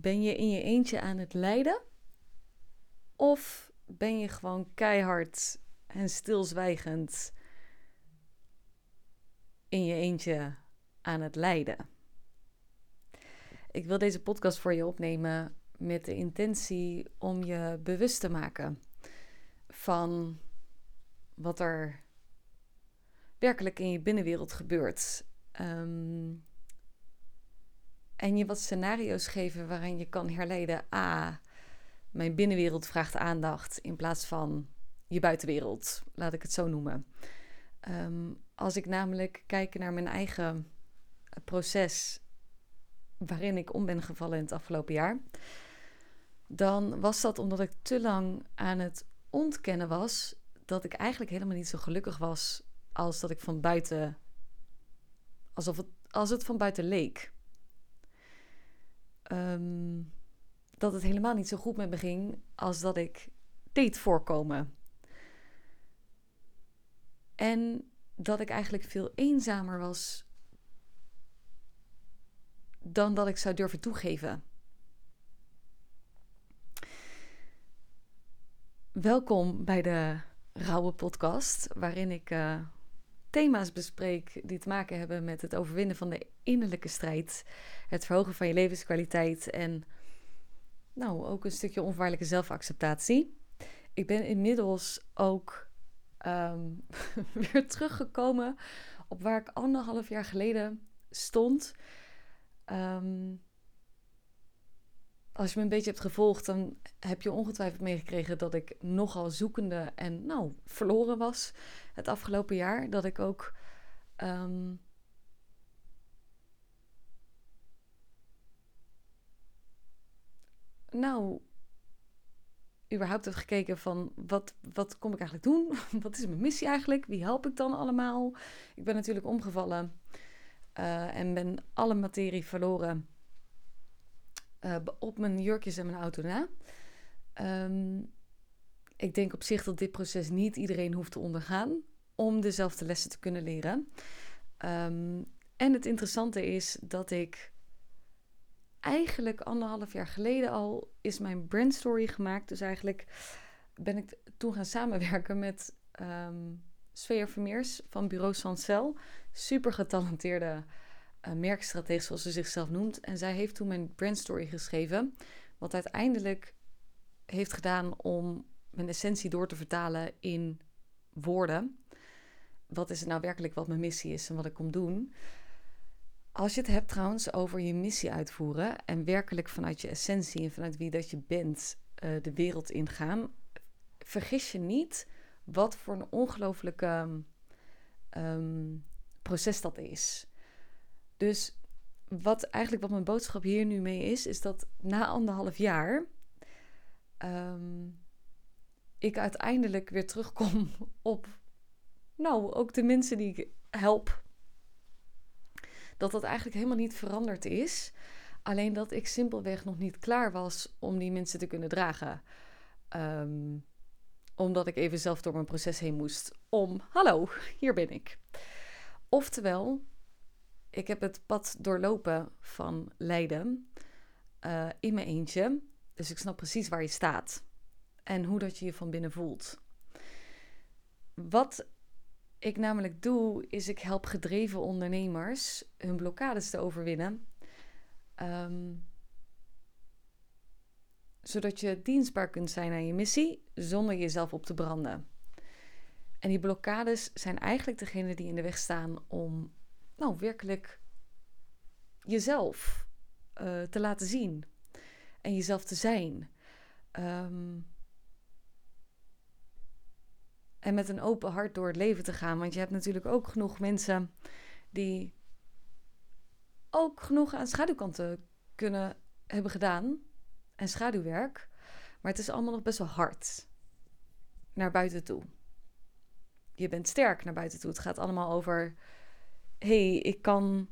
Ben je in je eentje aan het lijden? Of ben je gewoon keihard en stilzwijgend in je eentje aan het lijden? Ik wil deze podcast voor je opnemen met de intentie om je bewust te maken van wat er werkelijk in je binnenwereld gebeurt. Ehm, en je wat scenario's geven waarin je kan herleiden: ah, mijn binnenwereld vraagt aandacht in plaats van je buitenwereld, laat ik het zo noemen. Ehm, als ik namelijk kijk naar mijn eigen proces waarin ik om ben gevallen in het afgelopen jaar, dan was dat omdat ik te lang aan het ontkennen was dat ik eigenlijk helemaal niet zo gelukkig was als dat ik van buiten, alsof het, als het van buiten leek. Ehm, dat het helemaal niet zo goed met me ging als dat ik deed voorkomen. En dat ik eigenlijk veel eenzamer was dan dat ik zou durven toegeven. Welkom bij de Rauwe Podcast, waarin ik uh, thema's bespreek die te maken hebben met het overwinnen van de innerlijke strijd, het verhogen van je levenskwaliteit en nou ook een stukje onvoorwaardelijke zelfacceptatie. Ik ben inmiddels ook um, weer teruggekomen op waar ik anderhalf jaar geleden stond. Um, als je me een beetje hebt gevolgd, dan heb je ongetwijfeld meegekregen dat ik nogal zoekende en nou verloren was het afgelopen jaar. Dat ik ook um, nou überhaupt heb gekeken van wat, wat kom ik eigenlijk doen? wat is mijn missie eigenlijk? Wie help ik dan allemaal? Ik ben natuurlijk omgevallen uh, en ben alle materie verloren uh, op mijn jurkjes en mijn auto na. Um, ik denk op zich dat dit proces niet iedereen hoeft te ondergaan om dezelfde lessen te kunnen leren. Um, en het interessante is dat ik eigenlijk anderhalf jaar geleden al is mijn brandstory gemaakt. Dus eigenlijk ben ik toen gaan samenwerken met um, Svea Vermeers van Bureau Sancel. Super getalenteerde merkstratege, zoals ze zichzelf noemt. En zij heeft toen mijn brandstory geschreven. Wat uiteindelijk heeft gedaan om mijn essentie door te vertalen in woorden. Wat is het nou werkelijk wat mijn missie is en wat ik kom doen? Als je het hebt trouwens over je missie uitvoeren en werkelijk vanuit je essentie en vanuit wie dat je bent uh, de wereld ingaan, vergis je niet wat voor een ongelofelijke um, proces dat is. Dus wat eigenlijk wat mijn boodschap hier nu mee is, is dat na anderhalf jaar um, ik uiteindelijk weer terugkom op, nou, ook de mensen die ik help. Dat dat eigenlijk helemaal niet veranderd is. Alleen dat ik simpelweg nog niet klaar was om die mensen te kunnen dragen. Um, omdat ik even zelf door mijn proces heen moest. Om, hallo, hier ben ik. Oftewel, ik heb het pad doorlopen van lijden uh, in mijn eentje. Dus ik snap precies waar je staat en hoe dat je je van binnen voelt. Wat ik namelijk doe, is ik help gedreven ondernemers hun blokkades te overwinnen. Um, zodat je dienstbaar kunt zijn aan je missie zonder jezelf op te branden. En die blokkades zijn eigenlijk degene die in de weg staan om nou werkelijk jezelf uh, te laten zien en jezelf te zijn. Um, en met een open hart door het leven te gaan. Want je hebt natuurlijk ook genoeg mensen die ook genoeg aan schaduwkanten kunnen hebben gedaan. En schaduwwerk. Maar het is allemaal nog best wel hard. Naar buiten toe. Je bent sterk naar buiten toe. Het gaat allemaal over. Hey, ik kan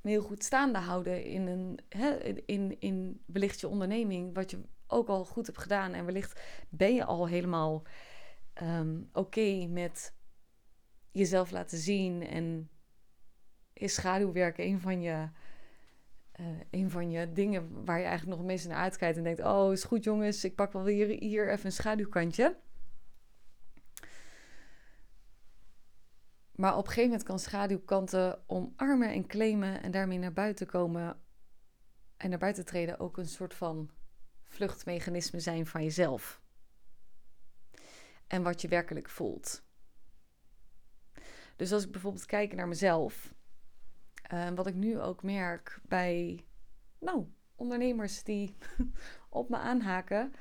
me heel goed staande houden in, een, hè, in, in wellicht je onderneming. Wat je ook al goed hebt gedaan. En wellicht ben je al helemaal um, oké met jezelf laten zien en is schaduwwerk een van je, uh, een van je. Dingen waar je eigenlijk nog het meest naar uitkijkt en denkt: Oh, is goed jongens, ik pak wel weer hier even een schaduwkantje. Maar op een gegeven moment kan schaduwkanten omarmen en claimen en daarmee naar buiten komen en naar buiten treden ook een soort van vluchtmechanisme zijn van jezelf. En wat je werkelijk voelt. Dus als ik bijvoorbeeld kijk naar mezelf, uh, wat ik nu ook merk bij nou, ondernemers die op me aanhaken,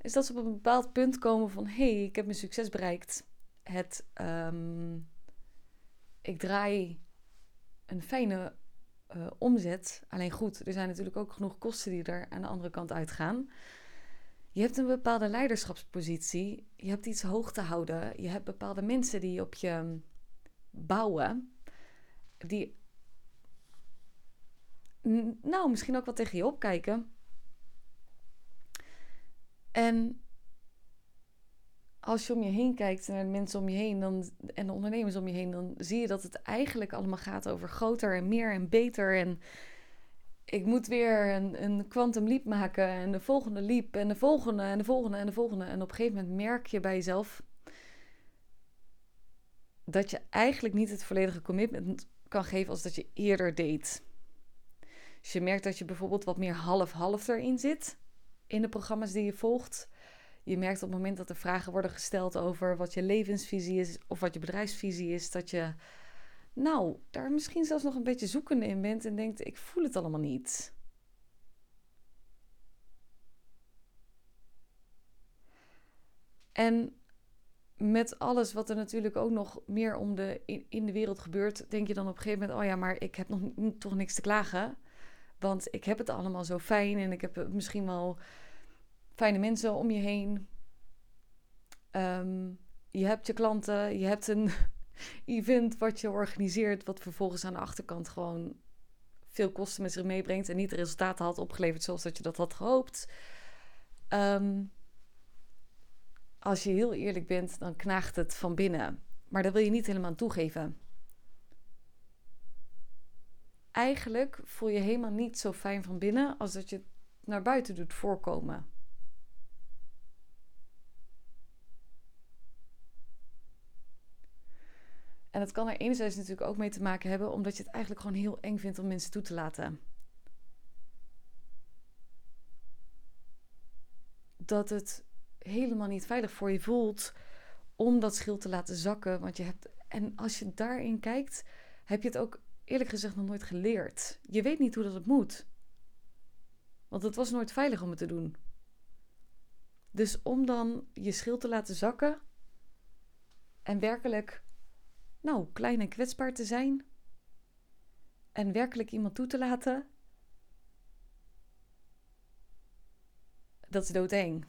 is dat ze op een bepaald punt komen van hé, hey, ik heb mijn succes bereikt. Het, um, ik draai een fijne uh, omzet. Alleen goed, er zijn natuurlijk ook genoeg kosten die er aan de andere kant uitgaan. Je hebt een bepaalde leiderschapspositie. Je hebt iets hoog te houden. Je hebt bepaalde mensen die op je bouwen. Die, nou, misschien ook wat tegen je opkijken. En als je om je heen kijkt naar de mensen om je heen dan, en de ondernemers om je heen, dan zie je dat het eigenlijk allemaal gaat over groter en meer en beter. En ik moet weer een, een quantum leap maken en de volgende leap en de volgende en de volgende en de volgende. En op een gegeven moment merk je bij jezelf dat je eigenlijk niet het volledige commitment kan geven als dat je eerder deed. Dus je merkt dat je bijvoorbeeld wat meer half-half erin zit in de programma's die je volgt je merkt op het moment dat er vragen worden gesteld over wat je levensvisie is of wat je bedrijfsvisie is, dat je nou daar misschien zelfs nog een beetje zoekende in bent en denkt: ik voel het allemaal niet. En met alles wat er natuurlijk ook nog meer om de, in, de wereld gebeurt, denk je dan op een gegeven moment: oh ja, maar ik heb nog toch niks te klagen. Want ik heb het allemaal zo fijn en ik heb misschien wel fijne mensen om je heen. Ehm, je hebt je klanten, je hebt een event wat je organiseert, wat vervolgens aan de achterkant gewoon veel kosten met zich meebrengt en niet de resultaten had opgeleverd zoals dat je dat had gehoopt. Ehm, als je heel eerlijk bent, dan knaagt het van binnen. Maar dat wil je niet helemaal toegeven. Eigenlijk voel je helemaal niet zo fijn van binnen als dat je het naar buiten doet voorkomen. En dat kan er enerzijds natuurlijk ook mee te maken hebben, omdat je het eigenlijk gewoon heel eng vindt om mensen toe te laten. Dat het helemaal niet veilig voor je voelt om dat schild te laten zakken. Want je hebt, en als je daarin kijkt, heb je het ook eerlijk gezegd nog nooit geleerd. Je weet niet hoe dat het moet. Want het was nooit veilig om het te doen. Dus om dan je schild te laten zakken en werkelijk nou, klein en kwetsbaar te zijn en werkelijk iemand toe te laten, dat is doodeng.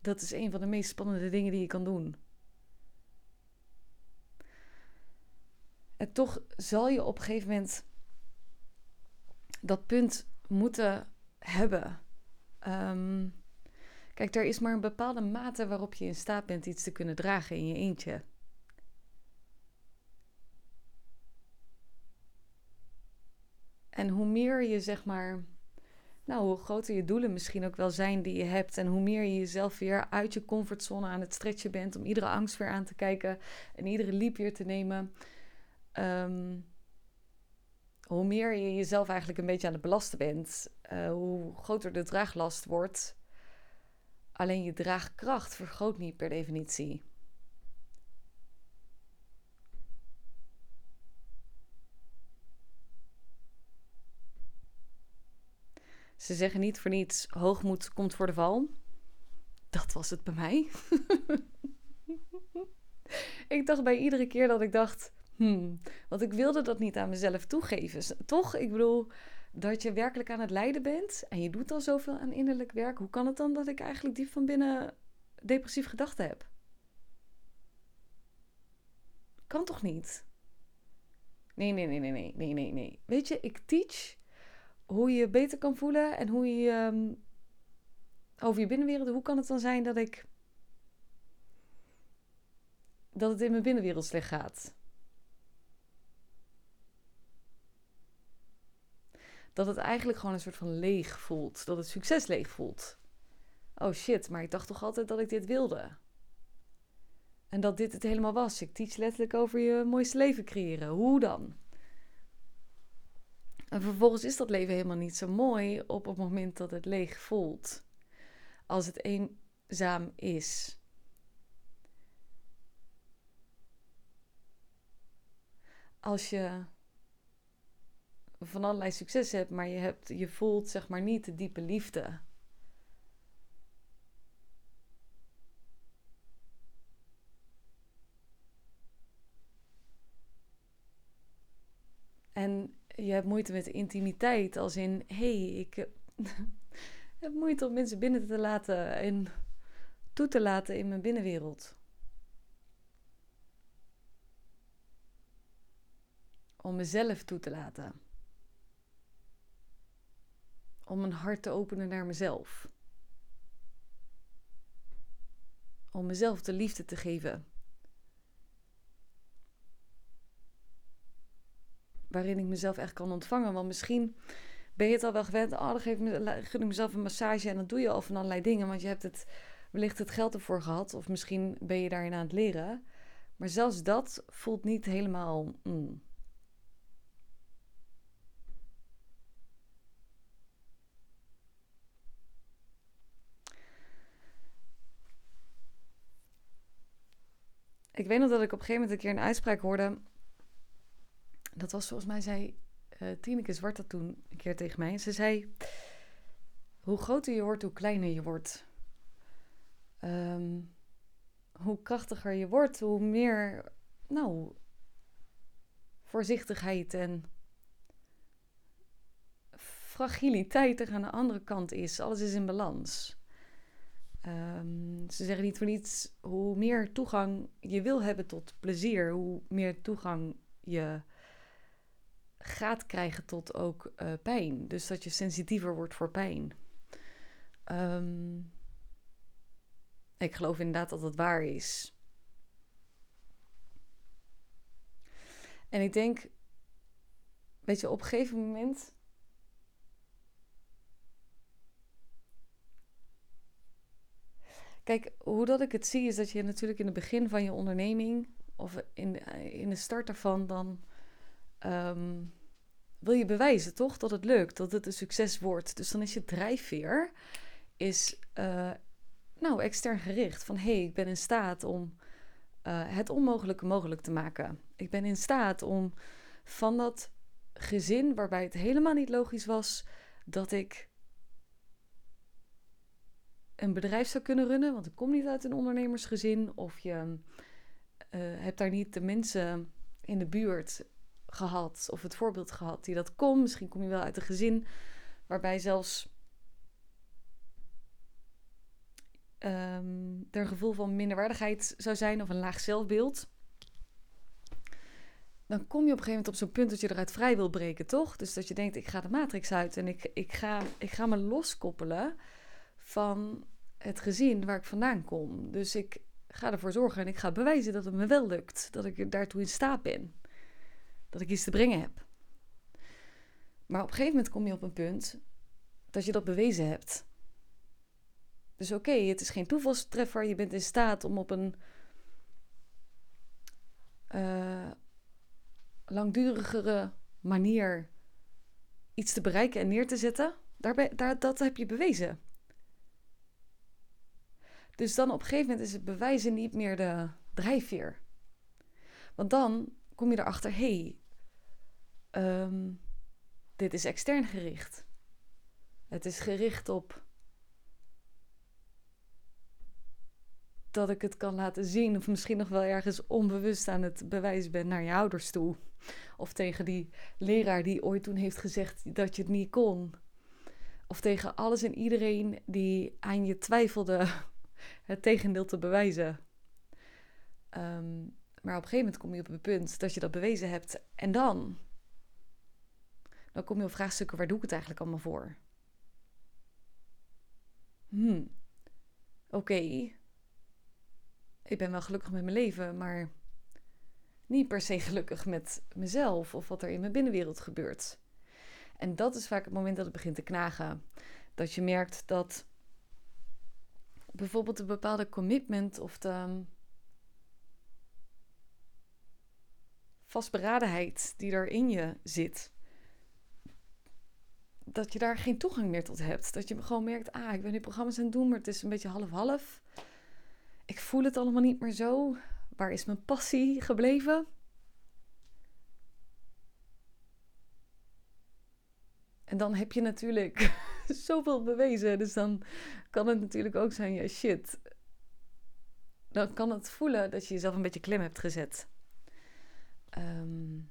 Dat is een van de meest spannende dingen die je kan doen. En toch zal je op een gegeven moment dat punt moeten hebben. Um, Kijk, er is maar een bepaalde mate waarop je in staat bent iets te kunnen dragen in je eentje. En hoe meer je zeg maar, nou, hoe groter je doelen misschien ook wel zijn die je hebt. En hoe meer je jezelf weer uit je comfortzone aan het stretchen bent. Om iedere angst weer aan te kijken en iedere liep weer te nemen. Um, hoe meer je jezelf eigenlijk een beetje aan het belasten bent. Uh, hoe groter de draaglast wordt. Alleen je draagkracht vergroot niet per definitie. Ze zeggen niet voor niets: hoogmoed komt voor de val. Dat was het bij mij. ik dacht bij iedere keer dat ik dacht: hmm, want ik wilde dat niet aan mezelf toegeven. Toch, ik bedoel, dat je werkelijk aan het lijden bent en je doet al zoveel aan innerlijk werk, hoe kan het dan dat ik eigenlijk diep van binnen depressief gedachten heb? Kan toch niet? Nee, nee, nee, nee, nee, nee, nee, nee. Weet je, ik teach hoe je beter kan voelen en hoe je um, over je binnenwereld. Hoe kan het dan zijn dat ik dat het in mijn binnenwereld slecht gaat? Dat het eigenlijk gewoon een soort van leeg voelt. Dat het succes leeg voelt. Oh shit, maar ik dacht toch altijd dat ik dit wilde. En dat dit het helemaal was. Ik teach letterlijk over je mooiste leven creëren. Hoe dan? En vervolgens is dat leven helemaal niet zo mooi op het moment dat het leeg voelt. Als het eenzaam is. Als je van allerlei succes hebt, maar je, hebt, je voelt zeg maar niet de diepe liefde. En je hebt moeite met intimiteit, als in, hé, hey, ik heb moeite om mensen binnen te laten en toe te laten in mijn binnenwereld. Om mezelf toe te laten. Om mijn hart te openen naar mezelf. Om mezelf de liefde te geven. waarin ik mezelf echt kan ontvangen. Want misschien ben je het al wel gewend. Oh, dan geef gun ik mezelf een massage en dan doe je al van allerlei dingen. Want je hebt het, wellicht het geld ervoor gehad. Of misschien ben je daarin aan het leren. Maar zelfs dat voelt niet helemaal... Mm. Ik weet nog dat ik op een gegeven moment een keer een uitspraak hoorde dat was volgens mij, zei uh, Tineke Zwart dat toen een keer tegen mij. Ze zei, hoe groter je wordt, hoe kleiner je wordt. Ehm, hoe krachtiger je wordt, hoe meer, nou, voorzichtigheid en fragiliteit er aan de andere kant is. Alles is in balans. Um, ze zeggen niet voor niets, hoe meer toegang je wil hebben tot plezier, hoe meer toegang je gaat krijgen tot ook uh, pijn. Dus dat je sensitiever wordt voor pijn. Um, ik geloof inderdaad dat het waar is. En ik denk, weet je, op een gegeven moment. Kijk, hoe dat ik het zie, is dat je natuurlijk in het begin van je onderneming, of in de, in de start daarvan, dan Ehm, wil je bewijzen, toch? Dat het lukt, dat het een succes wordt. Dus dan is je drijfveer is, uh, nou, extern gericht. Van, hé, hey, ik ben in staat om uh, het onmogelijke mogelijk te maken. Ik ben in staat om van dat gezin, waarbij het helemaal niet logisch was dat ik een bedrijf zou kunnen runnen, want ik kom niet uit een ondernemersgezin, of je uh, hebt daar niet de mensen in de buurt gehad of het voorbeeld gehad die dat kon. Misschien kom je wel uit een gezin waarbij zelfs um, er een gevoel van minderwaardigheid zou zijn of een laag zelfbeeld. Dan kom je op een gegeven moment op zo'n punt dat je eruit vrij wil breken, toch? Dus dat je denkt, ik ga de matrix uit en ik, ik, ga, ik ga me loskoppelen van het gezin waar ik vandaan kom. Dus ik ga ervoor zorgen en ik ga bewijzen dat het me wel lukt. Dat ik daartoe in staat ben dat ik iets te brengen heb. Maar op een gegeven moment kom je op een punt dat je dat bewezen hebt. Dus oké, het is geen toevalstreffer. Je bent in staat om op een uh, langdurigere manier iets te bereiken en neer te zetten. Daar, dat heb je bewezen. Dus dan op een gegeven moment is het bewijzen niet meer de drijfveer. Want dan kom je erachter, hé, hey, ehm, dit is extern gericht. Het is gericht op dat ik het kan laten zien, of misschien nog wel ergens onbewust aan het bewijzen ben naar je ouders toe. Of tegen die leraar die ooit toen heeft gezegd dat je het niet kon. Of tegen alles en iedereen die aan je twijfelde het tegendeel te bewijzen. Um, maar op een gegeven moment kom je op het punt dat je dat bewezen hebt. En dan? Dan kom je op vraagstukken, waar doe ik het eigenlijk allemaal voor? Hmm. Oké. Ik ben wel gelukkig met mijn leven, maar niet per se gelukkig met mezelf of wat er in mijn binnenwereld gebeurt. En dat is vaak het moment dat het begint te knagen. Dat je merkt dat bijvoorbeeld een bepaalde commitment of de vastberadenheid die er in je zit, dat je daar geen toegang meer tot hebt. Dat je gewoon merkt, ah, ik ben nu programma's aan het doen, maar het is een beetje half-half. Ik voel het allemaal niet meer zo. Waar is mijn passie gebleven? En dan heb je natuurlijk zoveel bewezen. Dus dan kan het natuurlijk ook zijn, ja shit. Dan kan het voelen dat je jezelf een beetje klem hebt gezet. Um,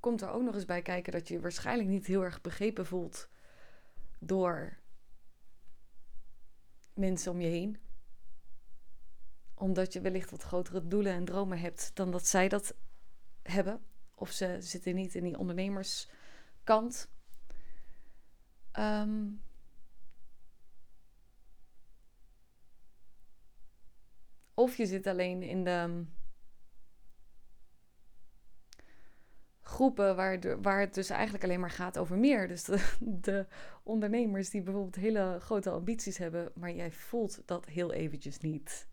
komt er ook nog eens bij kijken dat je je waarschijnlijk niet heel erg begrepen voelt door mensen om je heen. Omdat je wellicht wat grotere doelen en dromen hebt dan dat zij dat hebben. Of ze zitten niet in die ondernemerskant. Um, of je zit alleen in de groepen waar, waar het dus eigenlijk alleen maar gaat over meer. Dus de, de, ondernemers die bijvoorbeeld hele grote ambities hebben, maar jij voelt dat heel eventjes niet.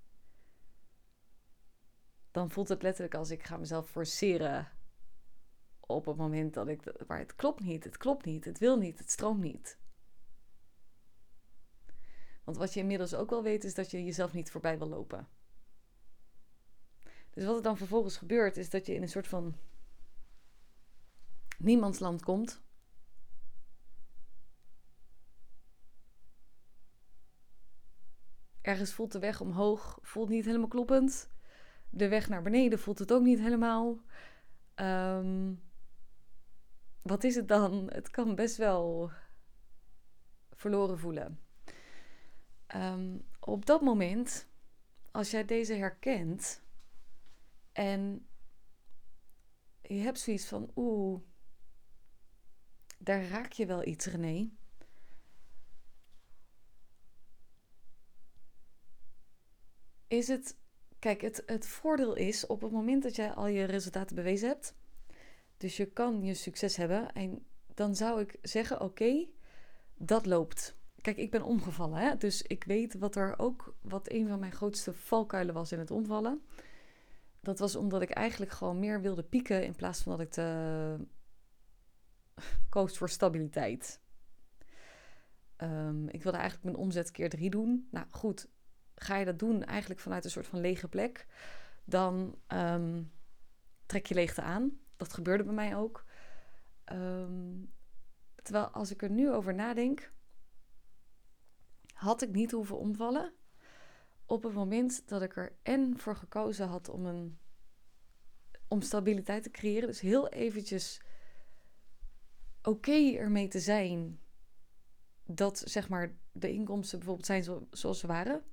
Dan voelt het letterlijk als ik ga mezelf forceren op het moment dat ik. Maar het klopt niet, het klopt niet, het wil niet, het stroomt niet. Want wat je inmiddels ook wel weet, is dat je jezelf niet voorbij wil lopen. Dus wat er dan vervolgens gebeurt, is dat je in een soort van niemandsland komt. Ergens voelt de weg omhoog, voelt niet helemaal kloppend. De weg naar beneden voelt het ook niet helemaal. Ehm, wat is het dan? Het kan best wel verloren voelen. Ehm, op dat moment, als jij deze herkent en je hebt zoiets van, oeh, daar raak je wel iets, René. Is het. Kijk, het, het voordeel is op het moment dat jij al je resultaten bewezen hebt. Dus je kan je succes hebben. En dan zou ik zeggen: oké, dat loopt. Kijk, ik ben omgevallen. Hè? Dus ik weet wat er ook. Wat een van mijn grootste valkuilen was in het omvallen. Dat was omdat ik eigenlijk gewoon meer wilde pieken. In plaats van dat ik te koos voor stabiliteit. Um, ik wilde eigenlijk mijn omzet keer drie doen. Nou goed, ga je dat doen eigenlijk vanuit een soort van lege plek, dan um, trek je leegte aan. Dat gebeurde bij mij ook. Um, terwijl als ik er nu over nadenk, had ik niet hoeven omvallen op het moment dat ik er en voor gekozen had om een om stabiliteit te creëren. Dus heel eventjes oké ermee te zijn dat zeg maar de inkomsten bijvoorbeeld zijn zoals ze waren.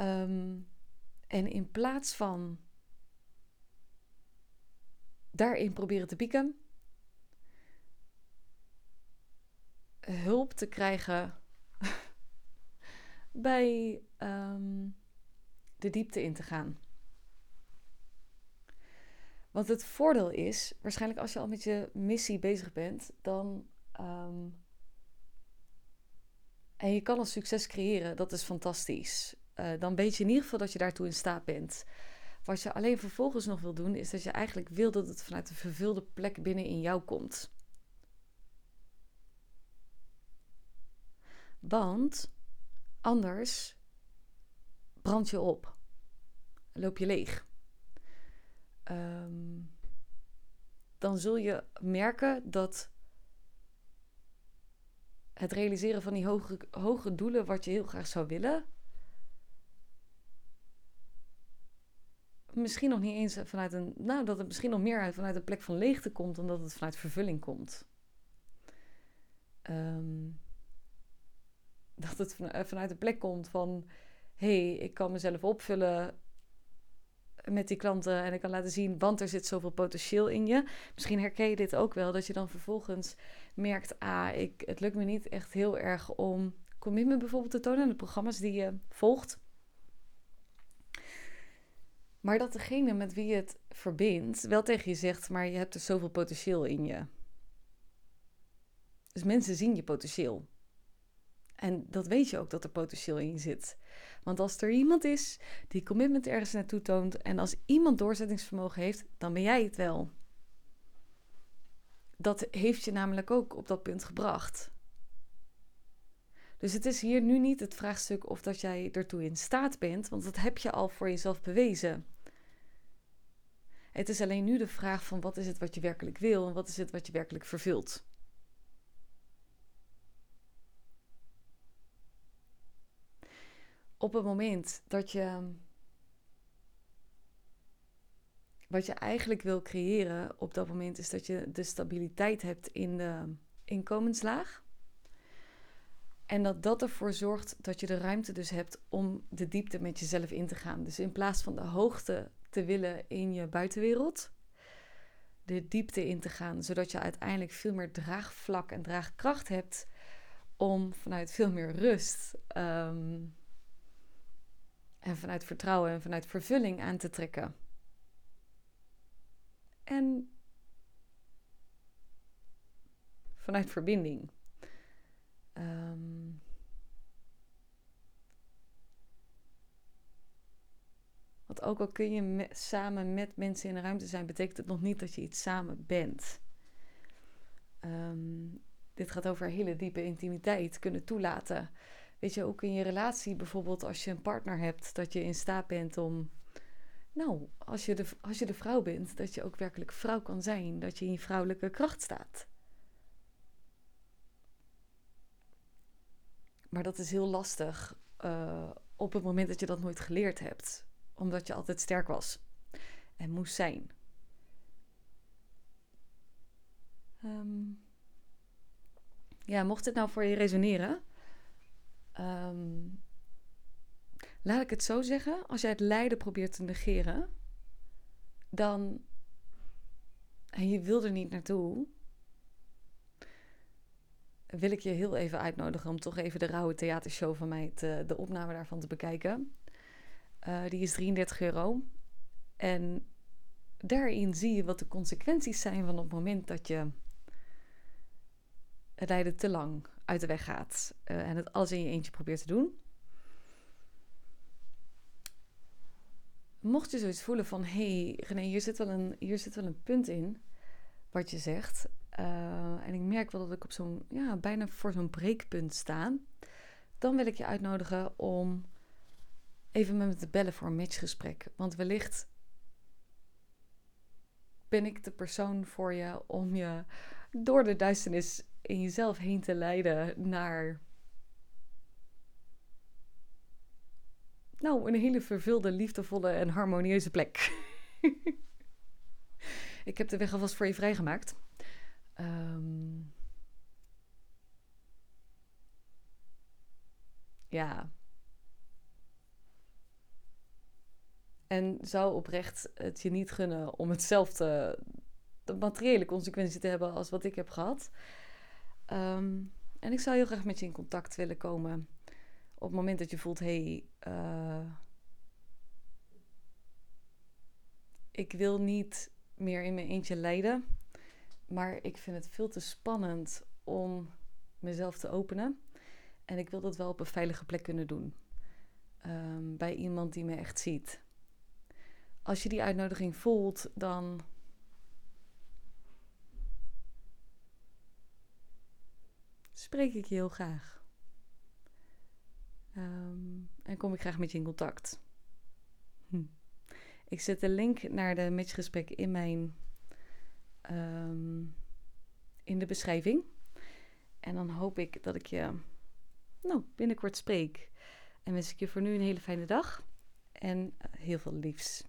Um, en in plaats van daarin proberen te pieken, hulp te krijgen bij um, de diepte in te gaan. Want het voordeel is, waarschijnlijk als je al met je missie bezig bent, dan. Ehm, en je kan al succes creëren, dat is fantastisch. Uh, dan weet je in ieder geval dat je daartoe in staat bent. Wat je alleen vervolgens nog wil doen, is dat je eigenlijk wil dat het vanuit een vervulde plek binnen in jou komt. Want anders brand je op, loop je leeg. Ehm, dan zul je merken dat het realiseren van die hoge, hoge doelen, wat je heel graag zou willen, misschien nog niet eens vanuit een. Nou, dat het misschien nog meer vanuit een plek van leegte komt dan dat het vanuit vervulling komt. Ehm, dat het vanuit een plek komt van: hey, ik kan mezelf opvullen met die klanten en ik kan laten zien, want er zit zoveel potentieel in je. Misschien herken je dit ook wel, dat je dan vervolgens merkt, ah, ik, het lukt me niet echt heel erg om commitment bijvoorbeeld te tonen in de programma's die je volgt. Maar dat degene met wie je het verbindt wel tegen je zegt, maar je hebt er zoveel potentieel in je. Dus mensen zien je potentieel. En dat weet je ook dat er potentieel in zit. Want als er iemand is die commitment ergens naartoe toont en als iemand doorzettingsvermogen heeft, dan ben jij het wel. Dat heeft je namelijk ook op dat punt gebracht. Dus het is hier nu niet het vraagstuk of dat jij ertoe in staat bent, want dat heb je al voor jezelf bewezen. Het is alleen nu de vraag van wat is het wat je werkelijk wil en wat is het wat je werkelijk vervult. Op het moment dat je wat je eigenlijk wil creëren op dat moment is dat je de stabiliteit hebt in de inkomenslaag. En dat dat ervoor zorgt dat je de ruimte dus hebt om de diepte met jezelf in te gaan. Dus in plaats van de hoogte te willen in je buitenwereld, de diepte in te gaan, zodat je uiteindelijk veel meer draagvlak en draagkracht hebt om vanuit veel meer rust ehm, en vanuit vertrouwen en vanuit vervulling aan te trekken. En vanuit verbinding. Um, want ook al kun je samen met mensen in de ruimte zijn, betekent het nog niet dat je iets samen bent. Um, dit gaat over hele diepe intimiteit kunnen toelaten. Weet je, ook in je relatie bijvoorbeeld als je een partner hebt, dat je in staat bent om, nou, als je de, als je de vrouw bent, dat je ook werkelijk vrouw kan zijn, dat je in je vrouwelijke kracht staat. Maar dat is heel lastig uh, op het moment dat je dat nooit geleerd hebt, omdat je altijd sterk was en moest zijn. Um, ja, mocht het nou voor je resoneren, um, laat ik het zo zeggen: als jij het lijden probeert te negeren, dan en je wil er niet naartoe, wil ik je heel even uitnodigen om toch even de rauwe theatershow van mij, te, de opname daarvan te bekijken. Uh, die is 33 euro. En daarin zie je wat de consequenties zijn van het moment dat je het lijden te lang uit de weg gaat uh, en het alles in je eentje probeert te doen. Mocht je zoiets voelen van, hé hey, René, hier zit, wel een, hier zit wel een punt in wat je zegt. Uh, en ik merk wel dat ik op zo'n, ja, bijna voor zo'n breekpunt sta. Dan wil ik je uitnodigen om even met me te bellen voor een matchgesprek. Want wellicht ben ik de persoon voor je om je door de duisternis in jezelf heen te leiden naar. Nou, een hele vervulde, liefdevolle en harmonieuze plek. ik heb de weg alvast voor je vrijgemaakt. Um, ja. En zou oprecht het je niet gunnen om hetzelfde, de materiële consequentie te hebben als wat ik heb gehad. Um, en ik zou heel graag met je in contact willen komen. Op het moment dat je voelt, hé, hey, uh, ik wil niet meer in mijn eentje lijden. Maar ik vind het veel te spannend om mezelf te openen. En ik wil dat wel op een veilige plek kunnen doen. Um, bij iemand die me echt ziet. Als je die uitnodiging voelt, dan. Spreek ik je heel graag. Um, en kom ik graag met je in contact. Hm. Ik zet de link naar de matchgesprek in mijn um, in de beschrijving. En dan hoop ik dat ik je nou, binnenkort spreek. En wens ik je voor nu een hele fijne dag en heel veel liefs.